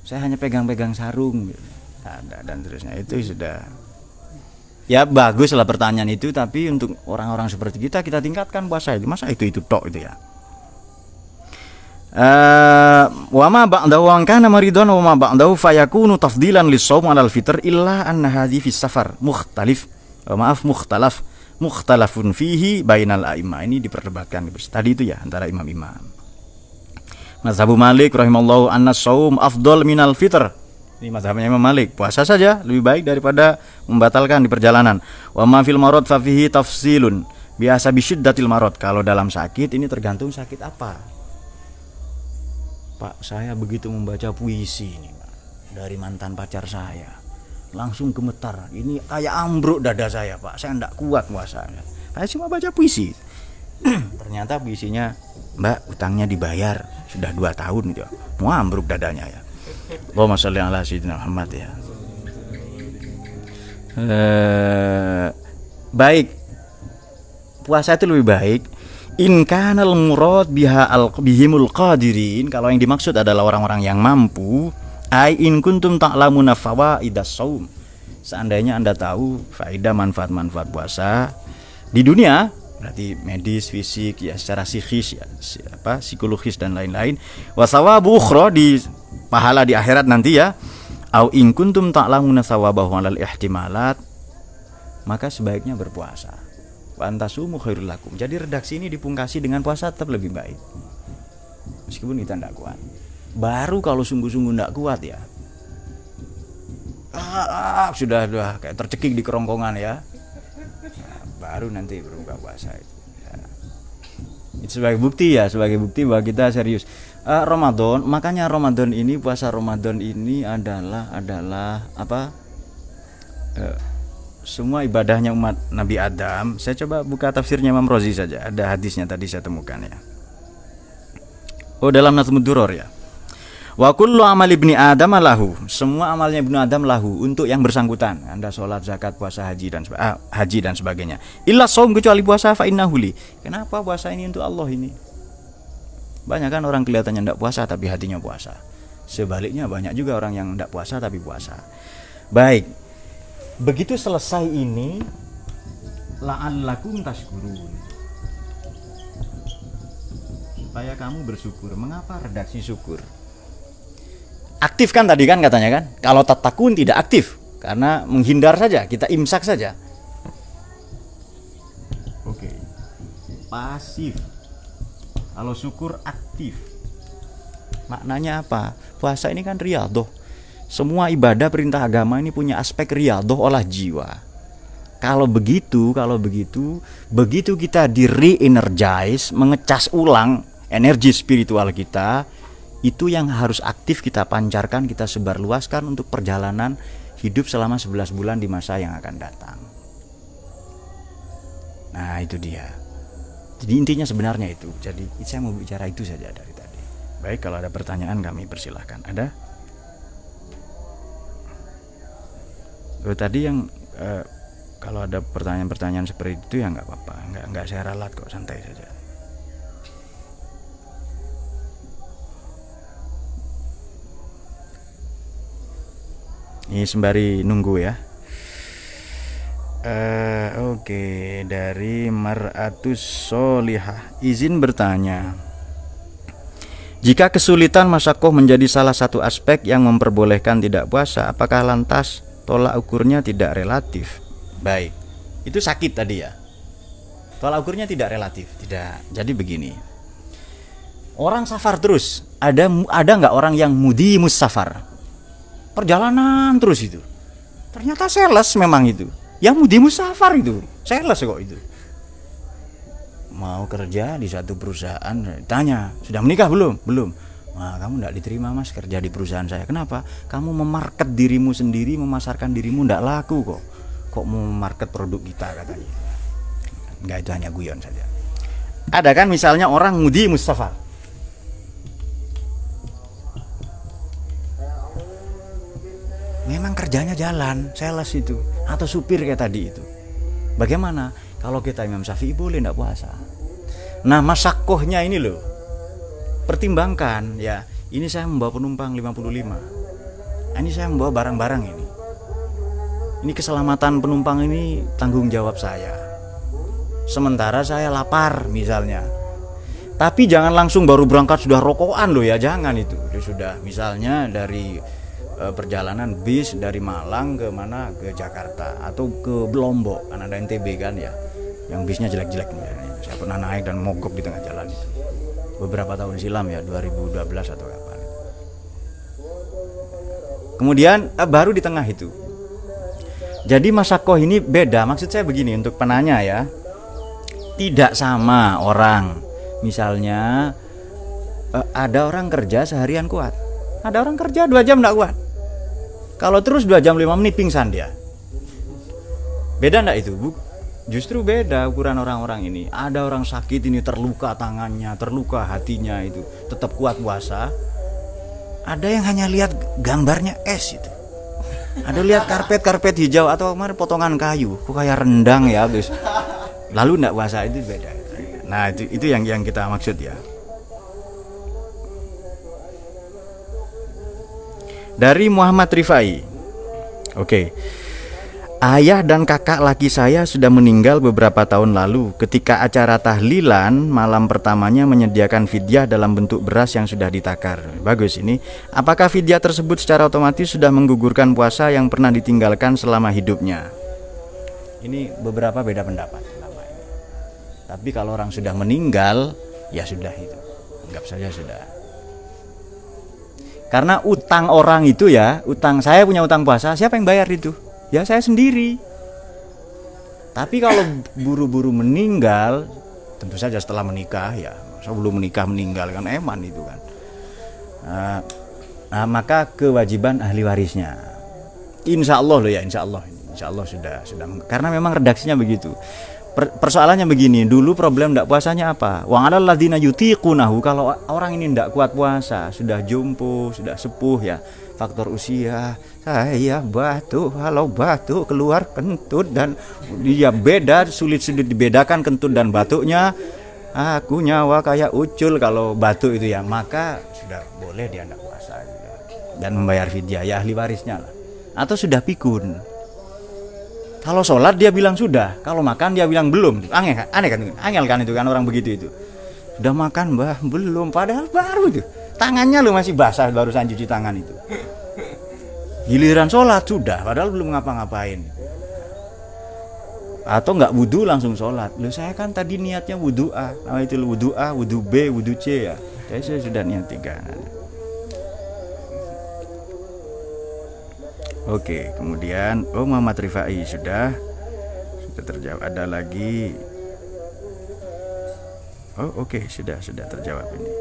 Saya hanya pegang-pegang sarung gitu. Ada dan terusnya. Itu sudah ya bagus lah pertanyaan itu tapi untuk orang-orang seperti kita kita tingkatkan puasa itu masa itu itu tok itu ya Eh, wa ma ba'dahu an kana maridun wa ma ba'dahu fayakunu tafdilan lis-shaum 'ala al-fitr illa anna hadhi fi safar mukhtalif uh, maaf mukhtalaf mukhtalafun fihi bainal a'imma. Ini diperdebatkan. Tadi itu ya antara imam-imam Mazhabu Malik rahimallahu anna saum afdal minal fitr. Ini mazhabnya Imam Malik. Puasa saja lebih baik daripada membatalkan di perjalanan. Wa ma fil marad fa fihi tafsilun. Biasa bisyiddatil marad. Kalau dalam sakit ini tergantung sakit apa. Pak saya begitu membaca puisi ini dari mantan pacar saya langsung gemetar. Ini kayak ambruk dada saya Pak. Saya tidak kuat puasanya. Saya cuma baca puisi. *clears throat* Ternyata puisinya Mbak utangnya dibayar. Sudah dua tahun itu. Mau ambruk dadanya ya. Allahumma sholli ala sayyidina Muhammad ya. Eh, baik. Puasa itu lebih baik. In kanal murad biha al bihimul qadirin. Kalau yang dimaksud adalah orang-orang yang mampu ai in kuntum ta'lamuna fawaidas saum seandainya Anda tahu faedah manfaat-manfaat puasa di dunia berarti medis, fisik, ya secara psikis ya apa psikologis dan lain-lain. Wasawabu ukhra di pahala di akhirat nanti ya. Au in kuntum ta'lamuna sawabahu alal ihtimalat maka sebaiknya berpuasa Fantasumu khairul lakum. Jadi redaksi ini dipungkasi dengan puasa tetap lebih baik. Meskipun kita tidak kuat. Baru kalau sungguh-sungguh tidak kuat ya. Ah, ah, sudah sudah kayak tercekik di kerongkongan ya. Nah, baru nanti berbuka puasa itu. Ya. Itu sebagai bukti ya, sebagai bukti bahwa kita serius. Uh, Ramadan, makanya Ramadan ini puasa Ramadan ini adalah adalah apa? Uh, semua ibadahnya umat Nabi Adam saya coba buka tafsirnya Imam Rozi saja ada hadisnya tadi saya temukan ya oh dalam Nazmud Duror ya wa kullu amal ibni Adam lahu. Semua amalnya ibnu Adam lahu untuk yang bersangkutan. Anda sholat zakat puasa haji dan ah, haji dan sebagainya. Illa saum kecuali puasa fa innahuli kenapa puasa ini untuk Allah ini? Banyak kan orang kelihatannya tidak puasa tapi hatinya puasa. Sebaliknya banyak juga orang yang tidak puasa tapi puasa. Baik. Begitu selesai ini la'allakum tashkurun. Supaya kamu bersyukur. Mengapa redaksi syukur aktif kan tadi kan katanya kan? Kalau tatakun tidak aktif karena menghindar saja kita imsak saja. Oke. Pasif. Kalau syukur aktif. Maknanya apa? Puasa ini kan riyadhah semua ibadah perintah agama ini punya aspek riadoh olah jiwa. Kalau begitu, kalau begitu, begitu kita di re-energize, mengecas ulang energi spiritual kita, itu yang harus aktif kita pancarkan, kita sebarluaskan untuk perjalanan hidup selama 11 bulan di masa yang akan datang. Nah, itu dia. Jadi intinya sebenarnya itu. Jadi saya mau bicara itu saja dari tadi. Baik, kalau ada pertanyaan kami persilahkan. Ada? Loh, tadi yang uh, kalau ada pertanyaan-pertanyaan seperti itu ya nggak apa-apa, nggak nggak saya ralat kok santai saja. Ini sembari nunggu ya. Uh, Oke, okay. dari Maratus Solihah izin bertanya. Jika kesulitan masakoh menjadi salah satu aspek yang memperbolehkan tidak puasa, apakah lantas tolak ukurnya tidak relatif. Baik. Itu sakit tadi ya. Tolak ukurnya tidak relatif, tidak. Jadi begini. Orang safar terus. Ada ada nggak orang yang mudi musafar? Perjalanan terus itu. Ternyata sales memang itu. Yang mudi musafar itu. Sales kok itu. Mau kerja di satu perusahaan, tanya, sudah menikah belum? Belum Nah, kamu tidak diterima mas kerja di perusahaan saya. Kenapa? Kamu memarket dirimu sendiri, memasarkan dirimu tidak laku kok. Kok mau market produk kita katanya. Enggak itu hanya guyon saja. Ada kan misalnya orang Mudi Mustafa. Memang kerjanya jalan, sales itu atau supir kayak tadi itu. Bagaimana kalau kita Imam Syafi'i boleh tidak puasa? Nah, masakohnya ini loh. Pertimbangkan ya ini saya membawa penumpang 55 ini saya membawa barang-barang ini. Ini keselamatan penumpang ini tanggung jawab saya. Sementara saya lapar misalnya. Tapi jangan langsung baru berangkat sudah rokokan loh ya jangan itu. Sudah misalnya dari e, perjalanan bis dari Malang ke mana? Ke Jakarta atau ke Lombok. Kan ada NTB kan ya yang bisnya jelek-jelek saya pernah naik dan mogok di tengah jalan itu. Beberapa tahun silam ya 2012 atau kapan. Kemudian eh, baru di tengah itu. Jadi masakoh ini beda. Maksud saya begini untuk penanya ya. Tidak sama orang. Misalnya eh, ada orang kerja seharian kuat. Ada orang kerja dua jam tidak kuat kalau terus dua jam lima menit pingsan dia beda enggak itu bu Justru beda ukuran orang-orang ini. Ada orang sakit ini terluka tangannya, terluka hatinya itu, tetap kuat puasa. Ada yang hanya lihat gambarnya es itu. Ada lihat karpet-karpet hijau atau kemarin potongan kayu, kok kayak rendang ya, guys. Lalu tidak puasa itu beda. Nah, itu itu yang yang kita maksud ya. Dari Muhammad Rifai. Oke. Okay. Ayah dan kakak laki saya sudah meninggal beberapa tahun lalu. Ketika acara tahlilan, malam pertamanya menyediakan fidyah dalam bentuk beras yang sudah ditakar. Bagus ini. Apakah fidyah tersebut secara otomatis sudah menggugurkan puasa yang pernah ditinggalkan selama hidupnya? Ini beberapa beda pendapat. Tapi kalau orang sudah meninggal, ya sudah itu. Anggap saja sudah. Karena utang orang itu ya, utang saya punya utang puasa, siapa yang bayar itu? Ya saya sendiri. Tapi kalau buru-buru meninggal, tentu saja setelah menikah ya, sebelum menikah meninggal kan eman itu kan. Nah, nah maka kewajiban ahli warisnya. Insya Allah loh ya, insya Allah, insya Allah sudah sudah. Karena memang redaksinya begitu persoalannya begini dulu problem tidak puasanya apa? Wang ada ladina yutiqunahu kalau orang ini tidak kuat puasa sudah jumpo sudah sepuh ya faktor usia saya batu kalau batu keluar kentut dan dia beda sulit-sulit dibedakan kentut dan batuknya. Aku nyawa kayak ucul kalau batu itu ya maka sudah boleh dia tidak puasa dan membayar fidyah ya ahli warisnya lah. Atau sudah pikun kalau sholat dia bilang sudah, kalau makan dia bilang belum. Aneh kan? Aneh kan? Angel kan itu kan orang begitu itu. Sudah makan bah belum, padahal baru itu. Tangannya lu masih basah barusan cuci tangan itu. Giliran sholat sudah, padahal belum ngapa-ngapain. Atau nggak wudhu langsung sholat. Lu saya kan tadi niatnya wudhu A, nah itu wudhu A, wudhu B, wudhu C ya. Saya sudah niat tiga. Oke, kemudian oh Muhammad Rifai sudah sudah terjawab. Ada lagi. Oh, oke, sudah sudah terjawab ini.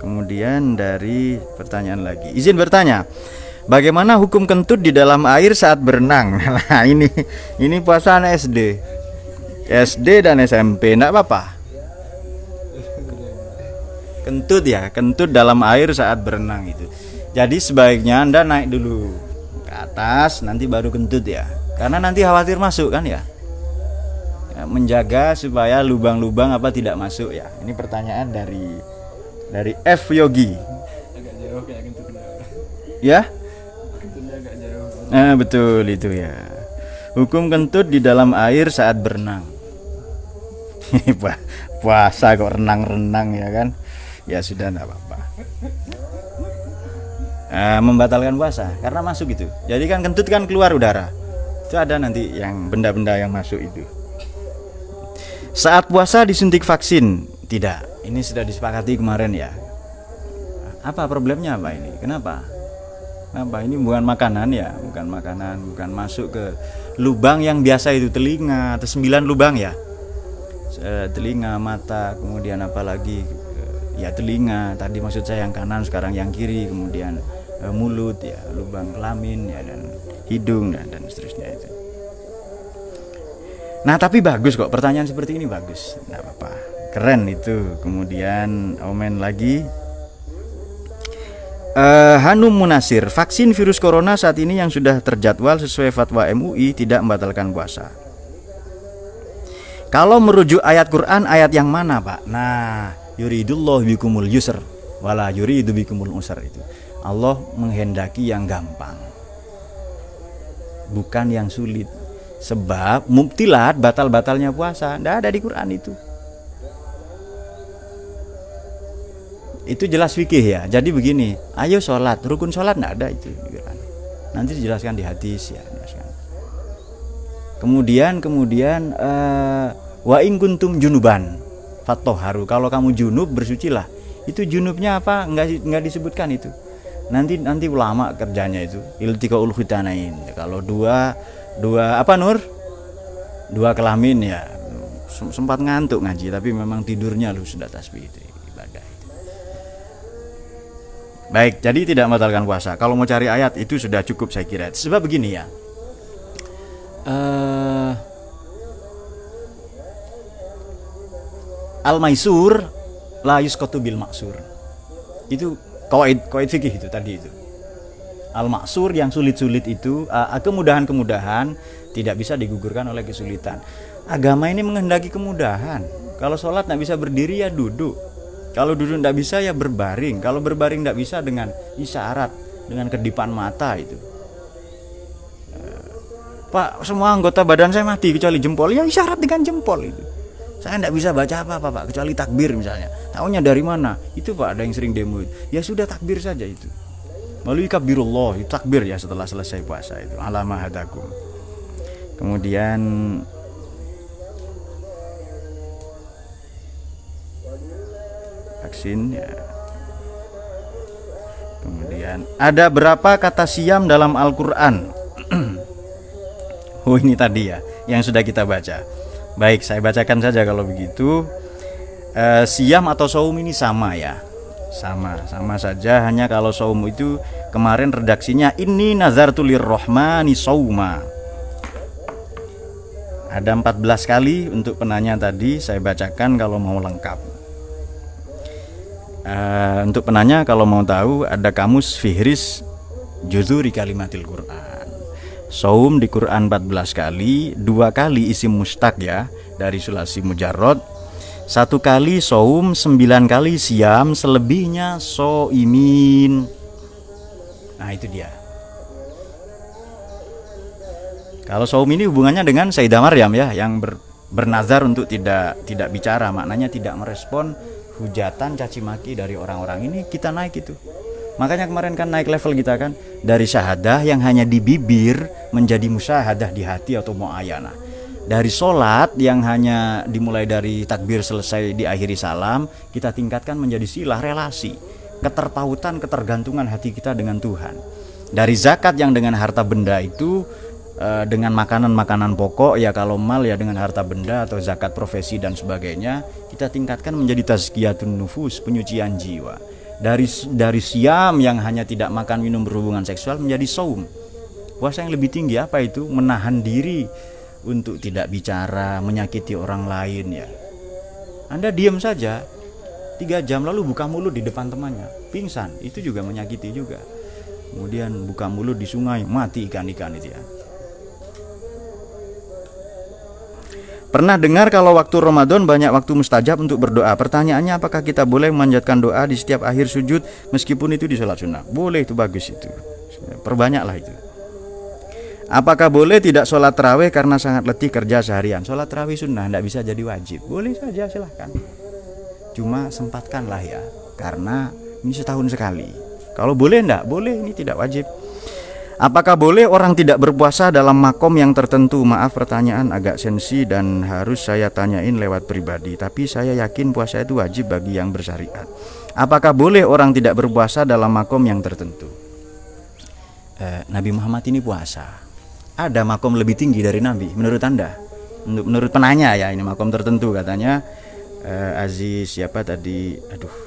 Kemudian dari pertanyaan lagi. Izin bertanya. Bagaimana hukum kentut di dalam air saat berenang? *laughs* Nah, ini ini puasa anak SD. SD dan SMP enggak apa-apa. Kentut ya, kentut dalam air saat berenang itu. Jadi sebaiknya Anda naik dulu ke atas, nanti baru kentut ya. Karena nanti khawatir masuk kan ya. ya menjaga supaya lubang-lubang apa tidak masuk ya. Ini pertanyaan dari dari F Yogi. Agak jauh kayak kentut. Ya? agak jauh. Nah, betul itu ya. Hukum kentut di dalam air saat berenang. *laughs* Puasa kok renang-renang ya kan? Ya sudah enggak apa-apa uh, membatalkan puasa karena masuk itu. Jadi kan kentut kan keluar udara. Itu ada nanti yang benda-benda yang masuk itu. Saat puasa disuntik vaksin? Tidak. Ini sudah disepakati kemarin ya. Apa problemnya apa ini? Kenapa? Kenapa? Ini bukan makanan ya, bukan makanan, bukan masuk ke lubang yang biasa itu telinga atau sembilan lubang ya. Telinga, mata, kemudian apalagi ya telinga. Tadi maksud saya yang kanan, sekarang yang kiri, kemudian uh, mulut ya lubang kelamin ya dan hidung dan dan seterusnya itu. Nah tapi bagus kok pertanyaan seperti ini bagus. Nggak apa-apa. Keren itu. Kemudian omen lagi. Uh, Hanum Munasir vaksin virus corona saat ini yang sudah terjadwal sesuai fatwa MUI tidak membatalkan puasa. Kalau merujuk ayat Quran ayat yang mana pak? Nah yuridullah bikumul yusr. Wala yuridu bikumul usr itu Allah menghendaki yang gampang. Bukan yang sulit. Sebab mubtilat batal-batalnya puasa tidak ada di Quran itu. Itu jelas fikih ya. Jadi begini ayo sholat. Rukun sholat tidak ada itu di nanti dijelaskan di hadis ya kemudian kemudian uh, wa kuntum junuban fatoharu. Kalau kamu junub bersucilah. Itu junubnya apa? Nggak nggak disebutkan itu nanti nanti ulama kerjanya itu iltikaul khitanain kalau dua dua apa nur? Dua kelamin ya. Sempat ngantuk ngaji tapi memang tidurnya lu sudah tasbih itu ibadah itu. Baik jadi tidak membatalkan puasa. Kalau mau cari ayat itu sudah cukup saya kira. Sebab begini ya. Uh, al maisur la yuskotu bil maksur itu Koid koid fikih itu tadi itu. Al maksur yang sulit-sulit itu kemudahan-kemudahan tidak bisa digugurkan oleh kesulitan. Agama ini menghendaki kemudahan. Kalau sholat tidak bisa berdiri ya duduk. Kalau duduk tidak bisa ya berbaring. Kalau berbaring tidak bisa dengan isyarat, dengan kedipan mata itu. Uh, Pak, semua anggota badan saya mati kecuali jempol. Ya isyarat dengan jempol itu saya tidak bisa baca apa-apa pak kecuali takbir misalnya. Tahunya dari mana. Itu pak ada yang sering demo itu. ya sudah takbir saja itu. Melalui kabirullah itu takbir ya setelah selesai puasa itu. Alamah hadakum. Kemudian vaksin ya. Kemudian ada berapa kata siam dalam Al-Quran? *clears throat* Oh ini tadi ya yang sudah kita baca. Baik, saya bacakan saja kalau begitu. E, siam atau saum ini sama ya. Sama, sama saja hanya kalau saum itu kemarin redaksinya ini nazartulir rohmani sauma. Ada 14 kali untuk penanya tadi saya bacakan kalau mau lengkap. Uh, untuk penanya kalau mau tahu ada kamus Fihris Juzuri Kalimatil Quran. Saum di Quran 14 kali, dua kali isim mustaq ya dari sulasi mujarrod. Satu kali saum, sembilan kali siam, selebihnya soimin. Nah itu dia. Kalau saum ini hubungannya dengan Sayyidah Maryam ya yang ber, bernazar untuk tidak tidak bicara, maknanya tidak merespon hujatan caci maki dari orang-orang ini kita naik itu makanya kemarin kan naik level kita kan dari syahadah yang hanya di bibir menjadi musyahadah di hati atau muayana dari sholat yang hanya dimulai dari takbir selesai diakhiri salam kita tingkatkan menjadi silah relasi keterpautan ketergantungan hati kita dengan Tuhan. Dari zakat yang dengan harta benda itu Eh, dengan makanan-makanan pokok ya kalau mal ya dengan harta benda atau zakat profesi dan sebagainya kita tingkatkan menjadi tazkiyatun nufus penyucian jiwa dari dari siam yang hanya tidak makan minum berhubungan seksual menjadi saum. Puasa yang lebih tinggi apa itu? Menahan diri untuk tidak bicara menyakiti orang lain ya. Anda diam saja tiga jam lalu buka mulut di depan temannya pingsan. Itu juga menyakiti juga. Kemudian buka mulut di sungai mati ikan-ikan itu ya Pernah dengar kalau waktu Ramadan banyak waktu mustajab untuk berdoa. Pertanyaannya apakah kita boleh memanjatkan doa di setiap akhir sujud meskipun itu di sholat sunnah? Boleh itu bagus itu. Perbanyaklah itu. Apakah boleh tidak sholat terawih karena sangat letih kerja seharian? Sholat terawih sunnah tidak bisa jadi wajib. Boleh saja silahkan. Cuma sempatkanlah ya, karena ini setahun sekali. Kalau boleh enggak? Boleh, ini tidak wajib. Apakah boleh orang tidak berpuasa dalam makom yang tertentu? Maaf pertanyaan agak sensi dan harus saya tanyain lewat pribadi Tapi saya yakin puasa itu wajib bagi yang bersyariat Apakah boleh orang tidak berpuasa dalam makom yang tertentu? Eh, Nabi Muhammad ini puasa Ada makom lebih tinggi dari Nabi menurut Anda? Menurut penanya ya ini makom tertentu katanya eh, Aziz siapa tadi? Aduh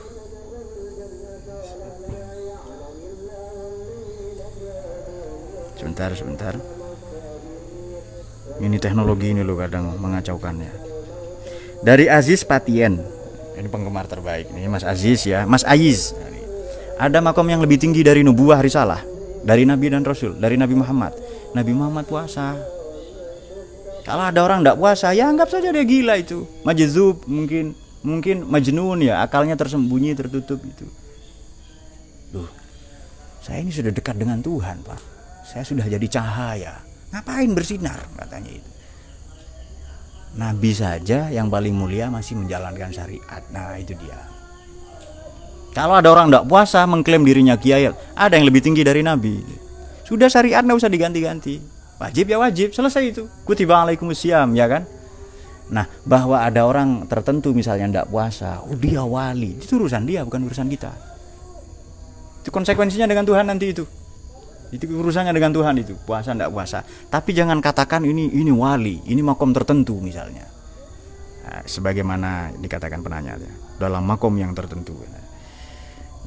sebentar sebentar. Ini teknologi ini loh kadang mengacaukannya. Dari Aziz Patien. Ini penggemar terbaik ini Mas Aziz ya. Mas Aziz. Ada makom yang lebih tinggi dari nubuah risalah dari Nabi dan Rasul dari Nabi Muhammad. Nabi Muhammad puasa. Kalau ada orang tidak puasa ya anggap saja dia gila itu. Majzub mungkin mungkin majnun ya akalnya tersembunyi tertutup itu Duh, saya ini sudah dekat dengan Tuhan pak saya sudah jadi cahaya. Ngapain bersinar? Katanya itu. Nabi saja yang paling mulia masih menjalankan syariat. Nah itu dia. Kalau ada orang tidak puasa mengklaim dirinya kiai ada yang lebih tinggi dari Nabi. Sudah syariat tidak usah diganti-ganti. Wajib ya wajib selesai itu. Kutiba alaikumusiyam ya kan? Nah, bahwa ada orang tertentu misalnya tidak puasa, oh dia wali, itu urusan dia bukan urusan kita. Itu konsekuensinya dengan Tuhan nanti itu itu urusannya dengan Tuhan itu. Puasa tidak puasa. Tapi jangan katakan ini ini wali ini makom tertentu misalnya. Nah, sebagaimana dikatakan penanya dalam makom yang tertentu.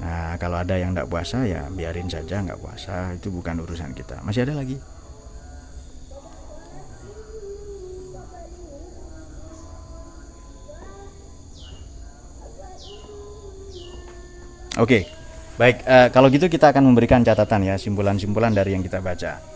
Nah kalau ada yang tidak puasa ya biarin saja nggak puasa. Itu bukan urusan kita. Masih ada lagi? Oke. Baik, uh, kalau gitu kita akan memberikan catatan ya, simpulan-simpulan dari yang kita baca.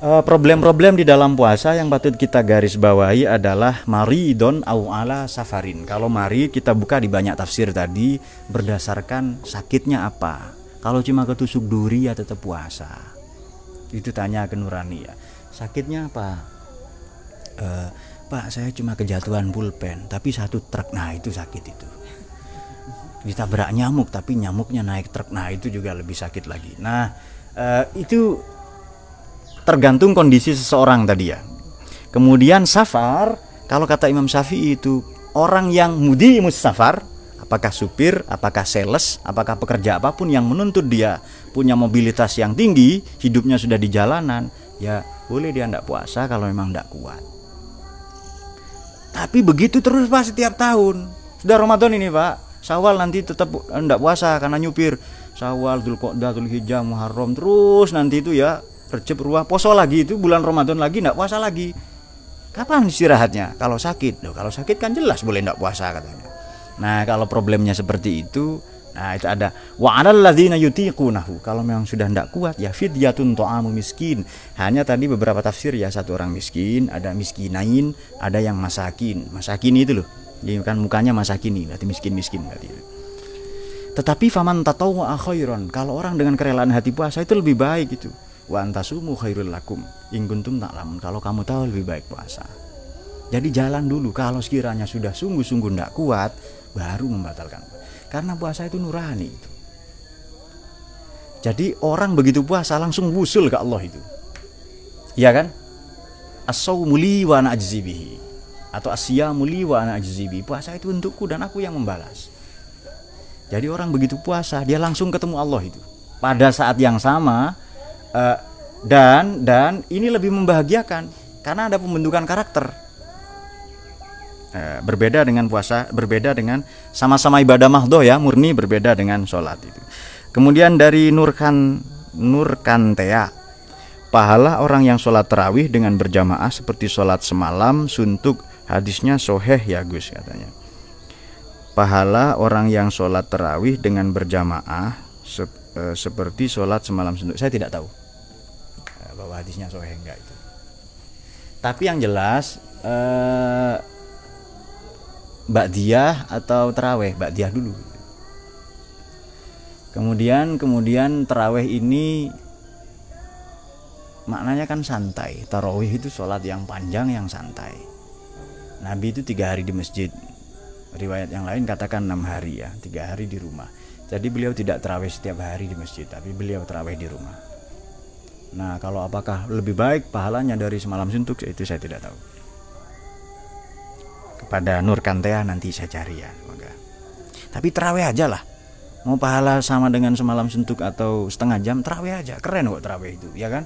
Eh, problem-problem uh, di dalam puasa yang patut kita garis bawahi adalah maridon au ala safarin. Kalau mari kita buka di banyak tafsir tadi berdasarkan sakitnya apa. Kalau cuma ketusuk duri ya tetap puasa. Itu tanya ke Nurani ya. Sakitnya apa? Uh, Pak, saya cuma kejatuhan pulpen, tapi satu truk. Nah, itu sakit itu ditabrak nyamuk tapi nyamuknya naik truk nah itu juga lebih sakit lagi nah uh, itu tergantung kondisi seseorang tadi ya kemudian safar kalau kata Imam Syafi'i itu orang yang mudi musafar apakah supir, apakah sales, apakah pekerja apa pun yang menuntut dia punya mobilitas yang tinggi, hidupnya sudah di jalanan, ya boleh dia tidak puasa kalau memang tidak kuat. Tapi begitu terus pak setiap tahun. Sudah Ramadan ini pak, Sawal nanti tetap tidak puasa karena nyupir. Sawal, Dzulqa'dah, Dzulhijjah, Muharram terus nanti itu ya Recep ruah poso lagi itu bulan Ramadan lagi tidak puasa lagi. Kapan istirahatnya? Kalau sakit, loh kalau sakit kan jelas boleh tidak puasa katanya. Nah kalau problemnya seperti itu, nah itu ada wa ladzina yutiqunahu. Kalau memang sudah tidak kuat ya fidyatun ta'amu miskin. Hanya tadi beberapa tafsir ya satu orang miskin, ada miskinain, ada yang masakin. Masakin itu loh. Jadi kan mukanya masakin nih, berarti miskin-miskin berarti. Tetapi faman tatawwa khairan. Kalau orang dengan kerelaan hati puasa itu lebih baik itu. Wa antasumu khairul lakum in kuntum ta'lamun kalau kamu tahu lebih baik puasa. Jadi jalan dulu kalau sekiranya sudah sungguh-sungguh tidak kuat baru membatalkan. Karena puasa itu nurani itu. Jadi orang begitu puasa langsung wusul ke Allah itu. Iya kan? As-sawmuli wa atau asyamuli wa ana puasa itu untukku dan aku yang membalas. Jadi orang begitu puasa dia langsung ketemu Allah itu. Pada saat yang sama uh, dan dan ini lebih membahagiakan. Karena ada pembentukan karakter. Uh, berbeda dengan puasa berbeda dengan sama-sama ibadah mahdoh ya murni berbeda dengan sholat itu. Kemudian dari Nurkan Nurkantea pahala orang yang sholat terawih dengan berjamaah seperti sholat semalam suntuk hadisnya soheh ya Gus katanya. Pahala orang yang sholat terawih dengan berjamaah se e, seperti sholat semalam suntuk. Saya tidak tahu bahwa hadisnya soheh enggak itu. Tapi yang jelas eh, dia atau teraweh dia dulu. Kemudian kemudian teraweh ini maknanya kan santai. Tarawih itu sholat yang panjang yang santai Nabi itu tiga hari di masjid riwayat yang lain katakan enam hari ya tiga hari di rumah jadi beliau tidak terawih setiap hari di masjid tapi beliau terawih di rumah Nah, kalau apakah lebih baik pahalanya dari semalam suntuk itu saya tidak tahu. Kepada Nur Kantea nanti saya cari ya, semoga. Tapi terawih aja lah. Mau pahala sama dengan semalam suntuk atau setengah jam, terawih aja. Keren kok terawih itu, ya kan?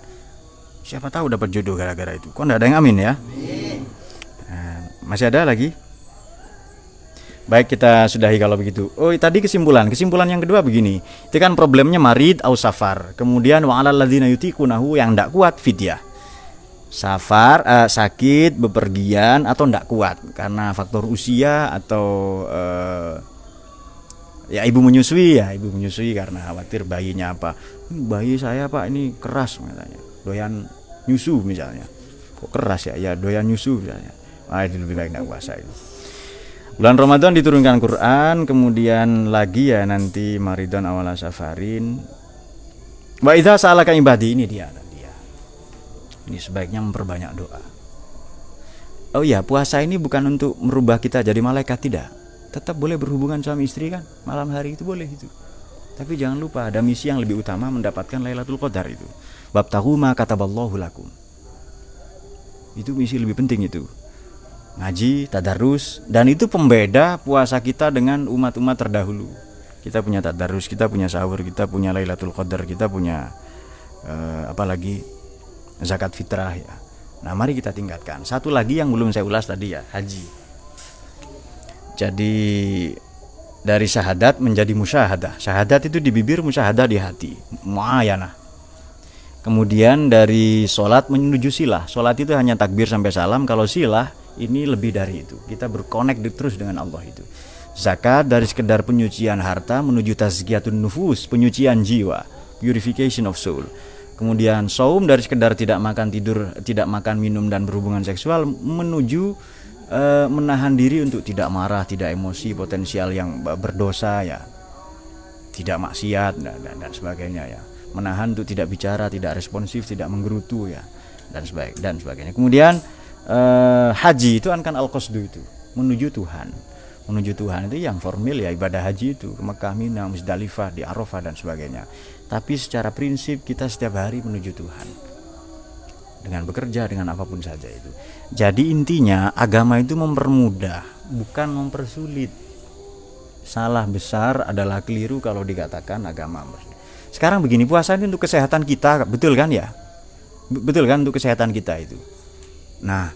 Siapa tahu dapat jodoh gara-gara itu. Kok enggak ada yang amin ya? Nah, masih ada lagi? Baik kita sudahi kalau begitu. Oh tadi kesimpulan. Kesimpulan yang kedua begini. Itu kan problemnya marid au safar. Kemudian wa alal ladzina yutikunahu yang tidak kuat fidyah. Safar uh, sakit, bepergian atau tidak kuat karena faktor usia atau uh, ya ibu menyusui ya, ibu menyusui karena khawatir bayinya apa. Bayi saya Pak ini keras misalnya. Doyan nyusu misalnya. Kok keras ya? Ya doyan nyusu misalnya. Itu lebih baik tidak puasa itu. Bulan Ramadan diturunkan Quran, kemudian lagi ya nanti Maridon awal safarin. Wa idza sa'alaka ibadi ini dia dia. Ini sebaiknya memperbanyak doa. Oh iya, puasa ini bukan untuk merubah kita jadi malaikat tidak. Tetap boleh berhubungan suami istri kan, malam hari itu boleh itu. Tapi jangan lupa ada misi yang lebih utama mendapatkan Lailatul Qadar itu. Bab tahu ma kataballahu lakum. Itu misi lebih penting itu ngaji, tadarus dan itu pembeda puasa kita dengan umat-umat terdahulu. Kita punya tadarus, kita punya sahur, kita punya Lailatul Qadar, kita punya uh, apalagi zakat fitrah ya. Nah, mari kita tingkatkan. Satu lagi yang belum saya ulas tadi ya, haji. Jadi dari syahadat menjadi musyahadah. Syahadat itu di bibir, musyahadah di hati. Muayana. Kemudian dari sholat menuju silah. Sholat itu hanya takbir sampai salam. Kalau silah ini lebih dari itu. Kita berkonek terus dengan Allah itu. Zakat dari sekedar penyucian harta menuju tazkiyatun nufus penyucian jiwa purification of soul. Kemudian saum dari sekedar tidak makan tidur tidak makan minum dan berhubungan seksual menuju uh, menahan diri untuk tidak marah tidak emosi potensial yang berdosa ya. Tidak maksiat dan, dan, dan sebagainya ya. Menahan untuk tidak bicara tidak responsif tidak menggerutu ya. Dan sebagainya dan sebagainya. Kemudian uh, haji itu kan kan al qasdu itu menuju Tuhan. Menuju Tuhan itu yang formil ya ibadah haji itu ke Mekah Mina Musdalifah di Arafah dan sebagainya. Tapi secara prinsip kita setiap hari menuju Tuhan. Dengan bekerja dengan apa pun saja itu. Jadi intinya agama itu mempermudah bukan mempersulit. Salah besar adalah keliru kalau dikatakan agama sekarang begini puasa ini untuk kesehatan kita betul kan ya? Betul kan untuk kesehatan kita itu nah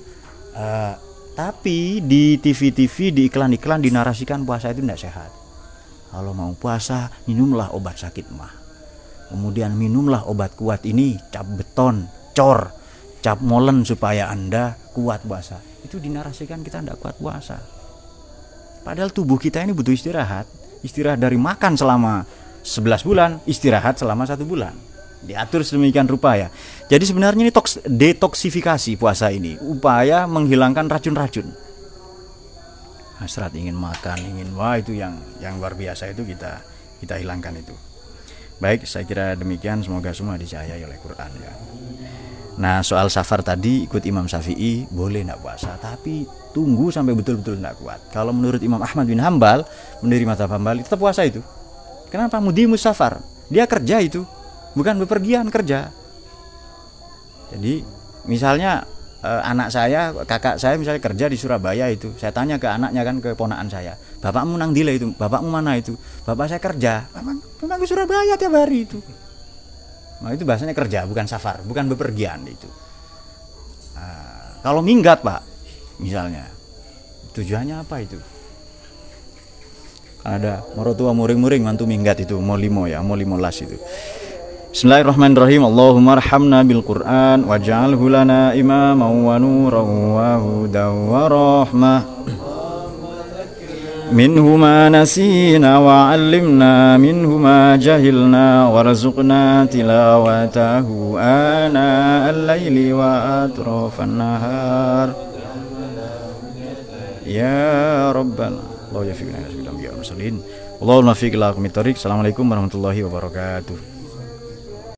uh, tapi di TV-TV di iklan-iklan dinarasikan puasa itu tidak sehat kalau mau puasa minumlah obat sakit mah kemudian minumlah obat kuat ini cap beton cor cap molen supaya anda kuat puasa itu dinarasikan kita tidak kuat puasa Padahal tubuh kita ini butuh istirahat. Istirahat dari makan selama 11 bulan, istirahat selama satu bulan. Diatur sedemikian rupa ya. Jadi sebenarnya ini toks, detoksifikasi puasa ini, upaya menghilangkan racun-racun. Hasrat ingin makan, ingin wah itu yang yang luar biasa itu kita kita hilangkan itu. Baik, saya kira demikian. Semoga semua dicayai oleh Quran ya. Nah soal safar tadi ikut Imam Syafi'i boleh nak puasa tapi tunggu sampai betul-betul tidak kuat. Kalau menurut Imam Ahmad bin Hambal mendiri mata Hambal tetap puasa itu. Kenapa? Mudi musafar. Dia kerja itu, bukan bepergian kerja. Jadi misalnya eh, anak saya, kakak saya misalnya kerja di Surabaya itu, saya tanya ke anaknya kan ke ponaan saya, bapakmu nang dile itu, bapakmu mana itu? Bapak saya kerja, memang ke Surabaya tiap hari itu. Nah, itu bahasanya kerja, bukan safar, bukan bepergian itu. Nah, kalau minggat, Pak, misalnya, tujuannya apa itu? Ada morotua muring-muring mantu minggat itu, mau limo ya, mau limolas itu. Bismillahirrahmanirrahim. Allahumma arhamna bil Qur'an waj'alhu lana imaman wa nuran wa hudan wa rahmah. منه ما نسينا وعلمنا منه ما جهلنا وارزقنا تلاوته آناء الليل وأطراف النهار يا ربنا الله يفقنا يا الأنبياء والمرسلين اللهم فيك الله الطريق السلام عليكم ورحمة الله وبركاته